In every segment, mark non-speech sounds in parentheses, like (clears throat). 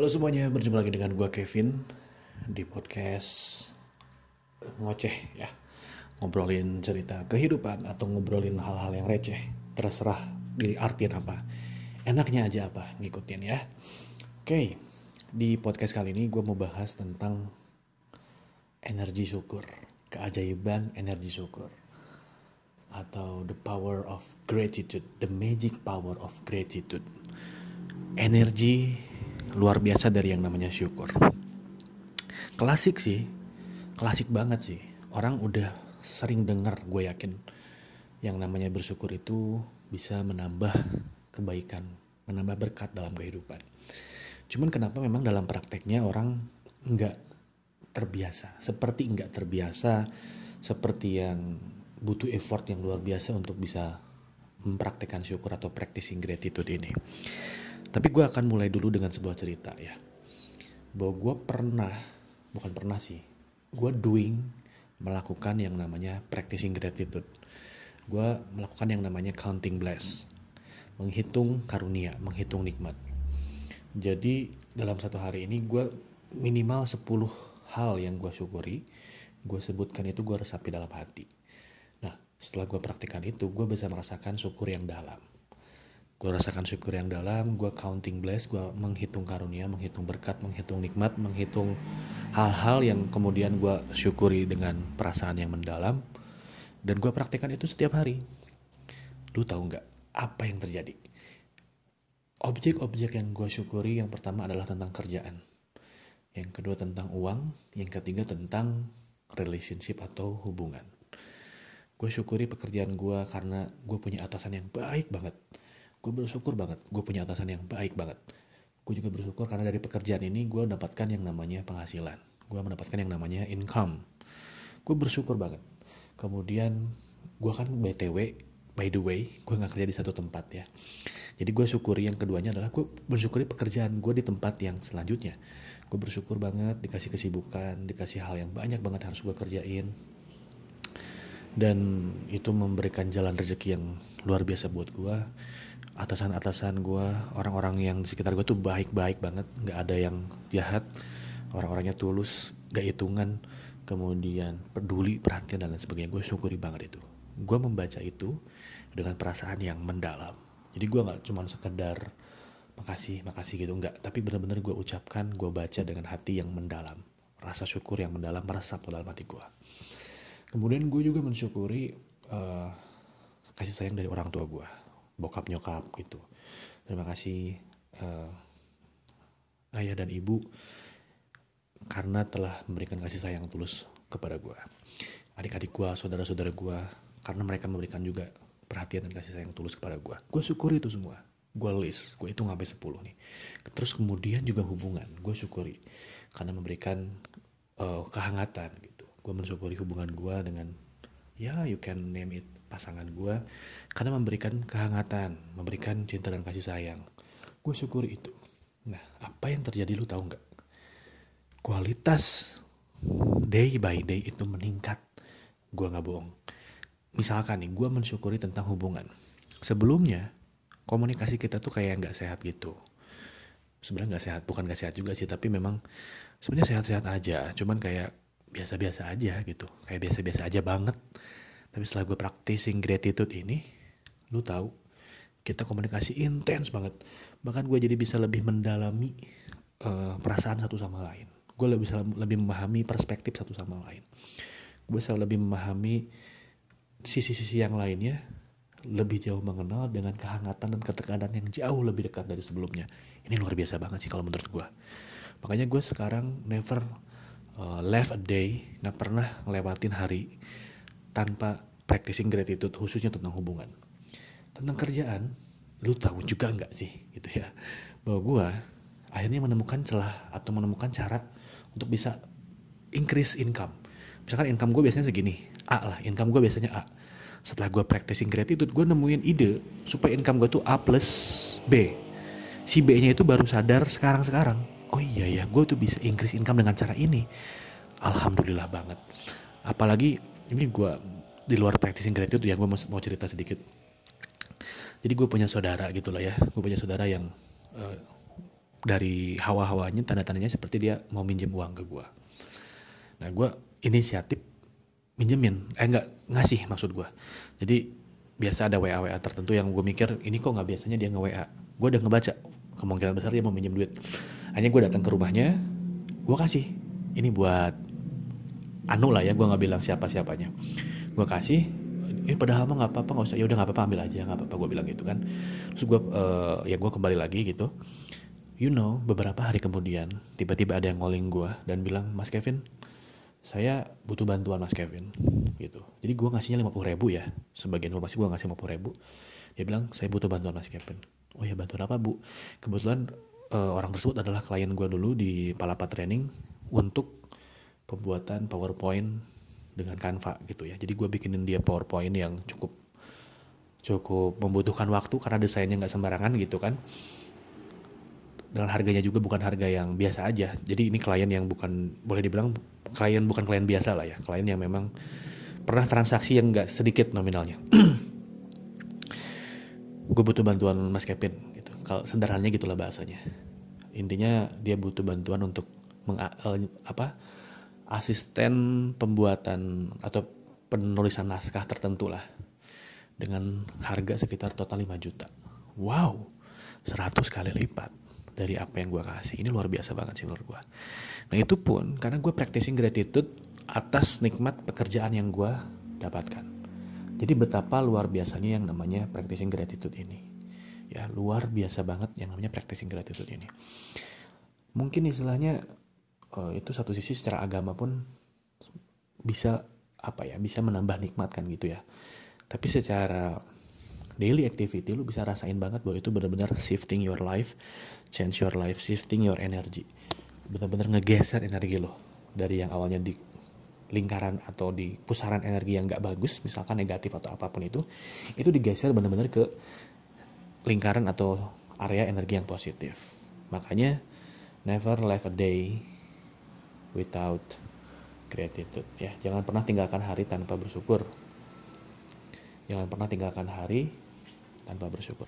Halo semuanya, berjumpa lagi dengan gue Kevin di podcast ngoceh ya. Ngobrolin cerita kehidupan atau ngobrolin hal-hal yang receh terserah di artian apa. Enaknya aja apa ngikutin ya. Oke di podcast kali ini gue mau bahas tentang energi syukur keajaiban energi syukur atau the power of gratitude the magic power of gratitude. Energi luar biasa dari yang namanya syukur. Klasik sih klasik banget sih. Orang udah sering dengar gue yakin yang namanya bersyukur itu bisa menambah kebaikan menambah berkat dalam kehidupan. Cuman kenapa memang dalam prakteknya orang nggak terbiasa? Seperti nggak terbiasa seperti yang butuh effort yang luar biasa untuk bisa mempraktekkan syukur atau practicing gratitude ini tapi gue akan mulai dulu dengan sebuah cerita ya. Bahwa gue pernah bukan pernah sih gue doing melakukan yang namanya practicing gratitude. Gue melakukan yang namanya counting bless menghitung karunia menghitung nikmat. Jadi dalam satu hari ini gue minimal 10 hal yang gue syukuri gue sebutkan itu gue resapi dalam hati. Nah setelah gue praktikkan itu gue bisa merasakan syukur yang dalam gue rasakan syukur yang dalam gue counting bless gue menghitung karunia menghitung berkat menghitung nikmat menghitung hal-hal yang kemudian gue syukuri dengan perasaan yang mendalam. Dan gue praktekkan itu setiap hari. Lu tahu nggak apa yang terjadi? Objek-objek yang gue syukuri yang pertama adalah tentang kerjaan. Yang kedua tentang uang yang ketiga tentang relationship atau hubungan. Gue syukuri pekerjaan gue karena gue punya atasan yang baik banget gue bersyukur banget gue punya atasan yang baik banget. Gue juga bersyukur karena dari pekerjaan ini gue mendapatkan yang namanya penghasilan. Gue mendapatkan yang namanya income. Gue bersyukur banget. Kemudian gue kan btw by the way gue nggak kerja di satu tempat ya. Jadi gue syukuri yang keduanya adalah gue bersyukuri pekerjaan gue di tempat yang selanjutnya. Gue bersyukur banget dikasih kesibukan dikasih hal yang banyak banget harus gue kerjain. Dan itu memberikan jalan rezeki yang luar biasa buat gue atasan-atasan gue orang-orang yang di sekitar gue tuh baik-baik banget nggak ada yang jahat orang-orangnya tulus gak hitungan kemudian peduli perhatian dan lain sebagainya. Gue syukuri banget itu. Gue membaca itu dengan perasaan yang mendalam. Jadi gue nggak cuma sekedar makasih makasih gitu nggak. Tapi benar-benar gue ucapkan gue baca dengan hati yang mendalam. Rasa syukur yang mendalam meresap dalam hati gue kemudian gue juga mensyukuri uh, kasih sayang dari orang tua gue bokap nyokap gitu. Terima kasih uh, ayah dan ibu karena telah memberikan kasih sayang tulus kepada gue adik-adik gue saudara-saudara gue karena mereka memberikan juga perhatian dan kasih sayang tulus kepada gue gue syukuri itu semua. Gue list gue itu sampai 10 nih. Terus kemudian juga hubungan gue syukuri karena memberikan uh, kehangatan gitu. Gue mensyukuri hubungan gue dengan ya you can name it pasangan gue karena memberikan kehangatan, memberikan cinta dan kasih sayang. Gue syukuri itu. Nah, apa yang terjadi lu tahu nggak? Kualitas day by day itu meningkat. Gue nggak bohong. Misalkan nih, gue mensyukuri tentang hubungan. Sebelumnya, komunikasi kita tuh kayak nggak sehat gitu. Sebenarnya nggak sehat, bukan nggak sehat juga sih, tapi memang sebenarnya sehat-sehat aja. Cuman kayak biasa-biasa aja gitu, kayak biasa-biasa aja banget tapi setelah gue practicing gratitude ini, lu tahu kita komunikasi intens banget. Bahkan gue jadi bisa lebih mendalami uh, perasaan satu sama lain. Gue lebih bisa lebih memahami perspektif satu sama lain. Gue bisa lebih memahami sisi-sisi yang lainnya lebih jauh mengenal dengan kehangatan dan ketekanan yang jauh lebih dekat dari sebelumnya. Ini luar biasa banget sih kalau menurut gue. Makanya gue sekarang never uh, left a day, nggak pernah ngelewatin hari tanpa practicing gratitude khususnya tentang hubungan. Tentang kerjaan, lu tahu juga nggak sih gitu ya bahwa gue akhirnya menemukan celah atau menemukan cara untuk bisa increase income. Misalkan income gue biasanya segini, A lah, income gue biasanya A. Setelah gue practicing gratitude, gue nemuin ide supaya income gue tuh A plus B. Si B-nya itu baru sadar sekarang-sekarang. Oh iya ya, gue tuh bisa increase income dengan cara ini. Alhamdulillah banget. Apalagi ini gue di luar practicing gratitude ya gue mau, cerita sedikit. Jadi gue punya saudara gitu lah ya gue punya saudara yang uh, dari hawa-hawanya tanda-tandanya seperti dia mau minjem uang ke gue nah gue inisiatif minjemin eh nggak ngasih maksud gue jadi biasa ada WA WA tertentu yang gue mikir ini kok nggak biasanya dia nge WA gue udah ngebaca kemungkinan besar dia mau minjem duit hanya gue datang ke rumahnya gue kasih. Ini buat anu lah ya gue nggak bilang siapa siapanya gue kasih ini padahal mah nggak apa-apa nggak usah. Ya udah nggak apa-apa ambil aja nggak apa-apa gue bilang gitu kan. Terus gue uh, ya gue kembali lagi gitu. You know beberapa hari kemudian tiba-tiba ada yang calling gue dan bilang mas Kevin saya butuh bantuan mas Kevin gitu. Jadi gue ngasihnya lima puluh ribu ya sebagai informasi gue ngasih lima puluh ribu. Dia bilang saya butuh bantuan mas Kevin. Oh ya bantuan apa bu? Kebetulan uh, orang tersebut adalah klien gue dulu di Palapa Training untuk pembuatan PowerPoint dengan Canva gitu ya. Jadi gue bikinin dia PowerPoint yang cukup cukup membutuhkan waktu karena desainnya nggak sembarangan gitu kan. Dengan harganya juga bukan harga yang biasa aja. Jadi ini klien yang bukan boleh dibilang klien bukan klien biasa lah ya. Klien yang memang pernah transaksi yang nggak sedikit nominalnya. (clears throat) Gue butuh bantuan mas Kevin kalau sederhananya gitulah bahasanya intinya dia butuh bantuan untuk meng, uh, apa asisten pembuatan atau penulisan naskah tertentu lah dengan harga sekitar total 5 juta wow 100 kali lipat dari apa yang gue kasih. Ini luar biasa banget sih menurut gue. Nah itu pun karena gue practicing gratitude atas nikmat pekerjaan yang gue dapatkan. Jadi betapa luar biasanya yang namanya practicing gratitude ini. Ya luar biasa banget yang namanya practicing gratitude ini. Mungkin istilahnya uh, itu satu sisi secara agama pun bisa apa ya bisa menambah nikmat kan gitu ya. Tapi secara daily activity lu bisa rasain banget bahwa itu benar-benar shifting your life, change your life, shifting your energy. Benar-benar ngegeser energi lo dari yang awalnya di lingkaran atau di pusaran energi yang gak bagus, misalkan negatif atau apa pun itu, itu digeser benar-benar ke lingkaran atau area energi yang positif. Makanya never live a day without gratitude ya. Jangan pernah tinggalkan hari tanpa bersyukur. Jangan pernah tinggalkan hari tanpa bersyukur.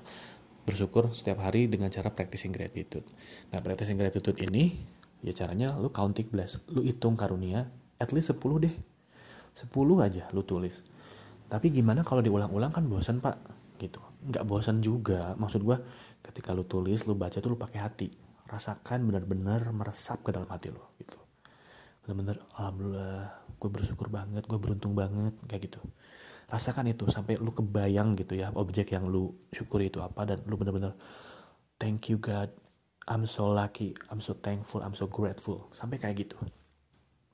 Bersyukur setiap hari dengan cara practicing gratitude. Nah, practicing gratitude ini ya caranya lu counting bless, lu hitung karunia at least 10 deh. 10 aja lu tulis. Tapi gimana kalau diulang-ulang kan bosan, Pak? Gitu. Nggak bosan juga. Maksud gua ketika lu tulis, lu baca tuh lu pakai hati. Rasakan benar-benar meresap ke dalam hati lu gitu. Benar-benar alhamdulillah, gue bersyukur banget, gue beruntung banget kayak gitu. Rasakan itu sampai lu kebayang gitu ya objek yang lu syukuri itu apa dan lu bener-bener thank you God. I'm so lucky. I'm so thankful. I'm so grateful. Sampai kayak gitu.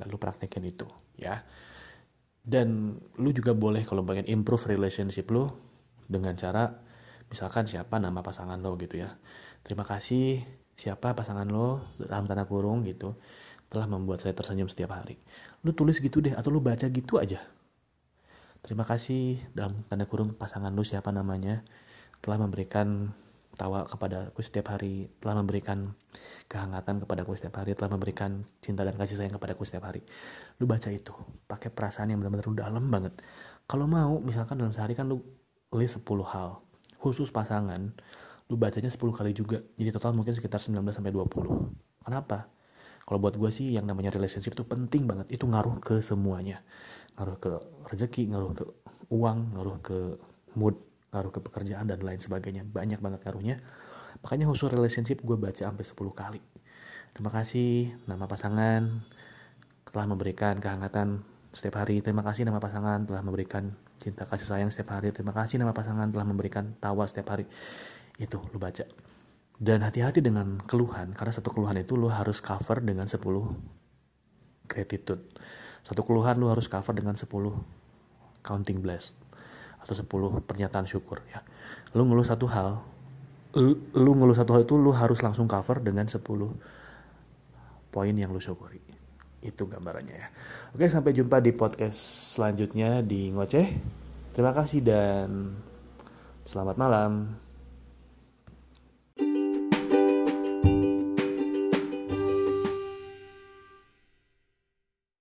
Dan lu praktekin itu ya. Dan lu juga boleh kalau pengen improve relationship lu dengan cara misalkan siapa nama pasangan lo gitu ya terima kasih siapa pasangan lo dalam tanda kurung gitu telah membuat saya tersenyum setiap hari lu tulis gitu deh atau lu baca gitu aja Terima kasih dalam tanda kurung pasangan lu siapa namanya telah memberikan tawa kepada aku setiap hari, telah memberikan kehangatan kepada aku setiap hari, telah memberikan cinta dan kasih sayang kepada aku setiap hari. Lu baca itu, pakai perasaan yang benar-benar dalam banget. Kalau mau, misalkan dalam sehari kan lu list 10 hal, khusus pasangan, lu bacanya 10 kali juga. Jadi total mungkin sekitar 19 sampai 20. Kenapa? Kalau buat gue sih yang namanya relationship itu penting banget, itu ngaruh ke semuanya ngaruh ke rezeki ngaruh ke uang ngaruh ke mood ngaruh ke pekerjaan dan lain sebagainya banyak banget ngaruhnya makanya khusus relationship gue baca sampai 10 kali terima kasih nama pasangan telah memberikan kehangatan setiap hari terima kasih nama pasangan telah memberikan cinta kasih sayang setiap hari. Terima kasih nama pasangan telah memberikan tawa setiap hari. Itu lu baca. Dan hati-hati dengan keluhan karena satu keluhan itu lu harus cover dengan 10 gratitude. Satu keluhan lu harus cover dengan 10 counting bless atau 10 pernyataan syukur ya. Lu ngeluh satu hal lu, lu ngeluh satu hal itu lu harus langsung cover dengan 10 poin yang lu syukuri itu gambarannya ya. Oke sampai jumpa di podcast selanjutnya di ngoceh. Terima kasih dan selamat malam